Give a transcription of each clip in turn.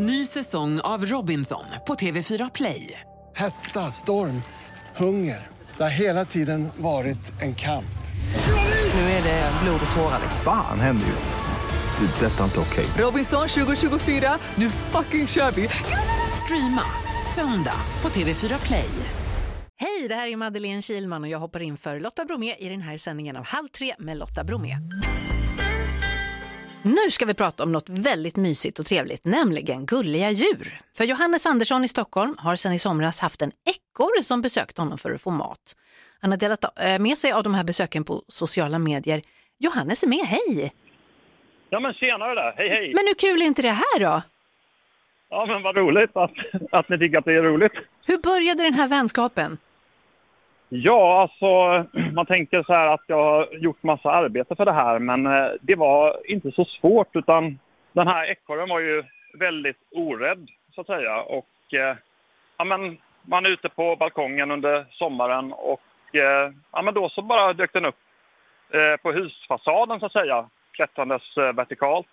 Ny säsong av Robinson på TV4 Play. Hetta, storm, hunger. Det har hela tiden varit en kamp. Nu är det blod och tårar. Fan händer just nu. Det. är Detta är inte okej. Robinson 2024, nu fucking kör vi! Streama söndag på TV4 Play. Hej, det här är Madeleine Kilman och jag hoppar in för Lotta Bromé i den här sändningen av Halv tre med Lotta Bromé. Nu ska vi prata om något väldigt mysigt och trevligt, nämligen gulliga djur. För Johannes Andersson i Stockholm har sedan i somras haft en ekorre som besökt honom för att få mat. Han har delat eh, med sig av de här besöken på sociala medier. Johannes är med, hej! Ja men tjenare där, hej hej! Men hur kul är inte det här då? Ja men vad roligt att, att ni tycker att det är roligt. Hur började den här vänskapen? Ja, alltså man tänker så här att jag har gjort massa arbete för det här men eh, det var inte så svårt utan den här ekorren var ju väldigt orädd så att säga och eh, ja men man är ute på balkongen under sommaren och eh, ja men då så bara dök den upp eh, på husfasaden så att säga klättrandes eh, vertikalt.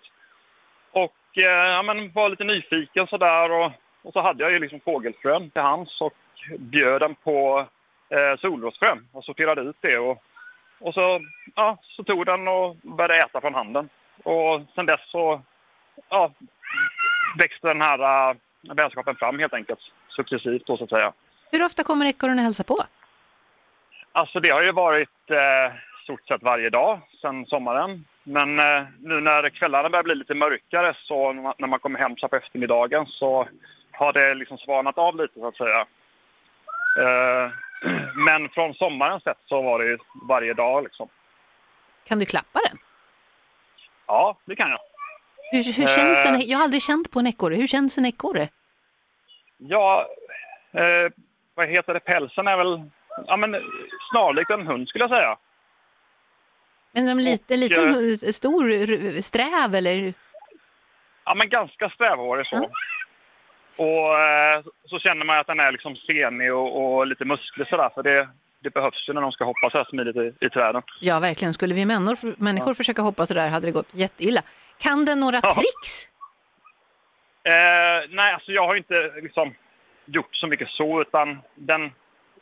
Och eh, ja men var lite nyfiken sådär och, och så hade jag ju liksom fågelfrön till hands och bjöd den på eh, solrosfrön och sorterade ut det. Och, och så, ja, så tog den och började äta från handen. Och sen dess så ja, växte den här äh, vänskapen fram helt enkelt. Successivt då så att säga. Hur ofta kommer ekorren och hälsa på? Alltså det har ju varit eh, stort sett varje dag sedan sommaren. Men eh, nu när kvällarna börjar bli lite mörkare så när man kommer hem så på eftermiddagen så har det liksom svanat av lite så att säga. Eh, men från sommaren sett så var det varje dag liksom. Kan du klappa den? Ja, det kan jag. Hur, hur känns Eh. en, jag har aldrig känt på en ekorre. Hur känns en ekorre? Ja, eh, vad heter det? Pälsen är väl ja, men, snarlik en hund skulle jag säga. En, en liten, liten eh, stor sträv eller? Ja, men ganska strävhårig så. Ja. Och eh, så känner man att den är liksom senig och, och lite musklig sådär. För det, det behövs ju när de ska hoppa så här smidigt i, i träden. Ja, verkligen. Skulle vi människor, människor försöka hoppa så där hade det gått jätteilla. Kan den några Ja. tricks? Eh, nej, alltså jag har inte liksom gjort så mycket så utan den,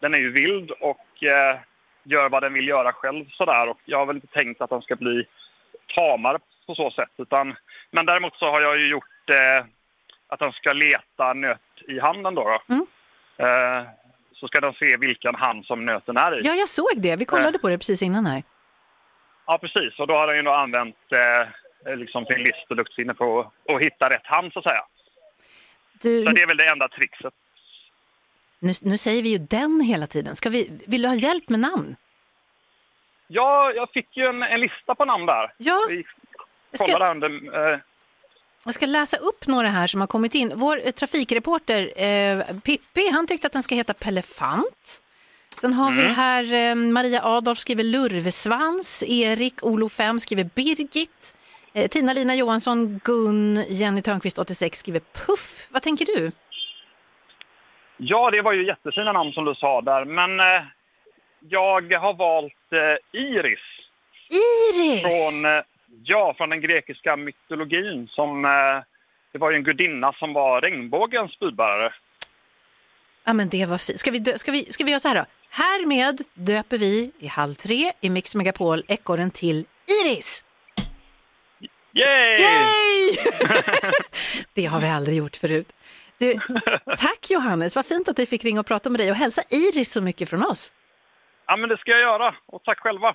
den är ju vild och eh, gör vad den vill göra själv sådär. Och jag har väl inte tänkt att den ska bli tamare på så sätt. Utan, men däremot så har jag ju gjort eh, att den ska leta nöt i handen då. då. Mm. Eh, så ska den se vilken hand som nöten är i. Ja, jag såg det. Vi kollade på det precis innan här. Ja, precis. Och då har den ju använt eh, liksom sin list och luktsinne på att hitta rätt hand så att säga. Du, Så det är väl det enda trixet. nu, nu säger vi ju den hela tiden. Ska vi, vill du ha hjälp med namn? Ja, jag fick ju en, en lista på namn där. Ja, Vi jag ska- kollade under... Eh, jag ska läsa upp några här som har kommit in. Vår eh, trafikreporter eh, Pippi, han tyckte att den ska heta Pelefant. Sen har vi här eh, Maria Adolf skriver Lurvesvans, Erik Olof 5 skriver Birgit, eh, Tina-Lina Johansson, Gun, Jenny Törnqvist 86 skriver Puff. Vad tänker du? ja, det var ju jättefina namn som du sa där, men eh, jag har valt eh, Iris Iris! från, eh, ja, från den grekiska mytologin. Som, eh, det var ju en gudinna som var regnbågens budbärare. Ja, men det var fint. Ska vi, dö- ska, vi, ska vi göra så här då? Härmed döper vi i halv tre i Mix Megapol ekorren till Iris. Yay! Yay! det har vi aldrig gjort förut. Du, tack Johannes, vad fint att vi fick ringa och prata med dig och hälsa Iris så mycket från oss. Ja, men det ska jag göra. Och tack själva.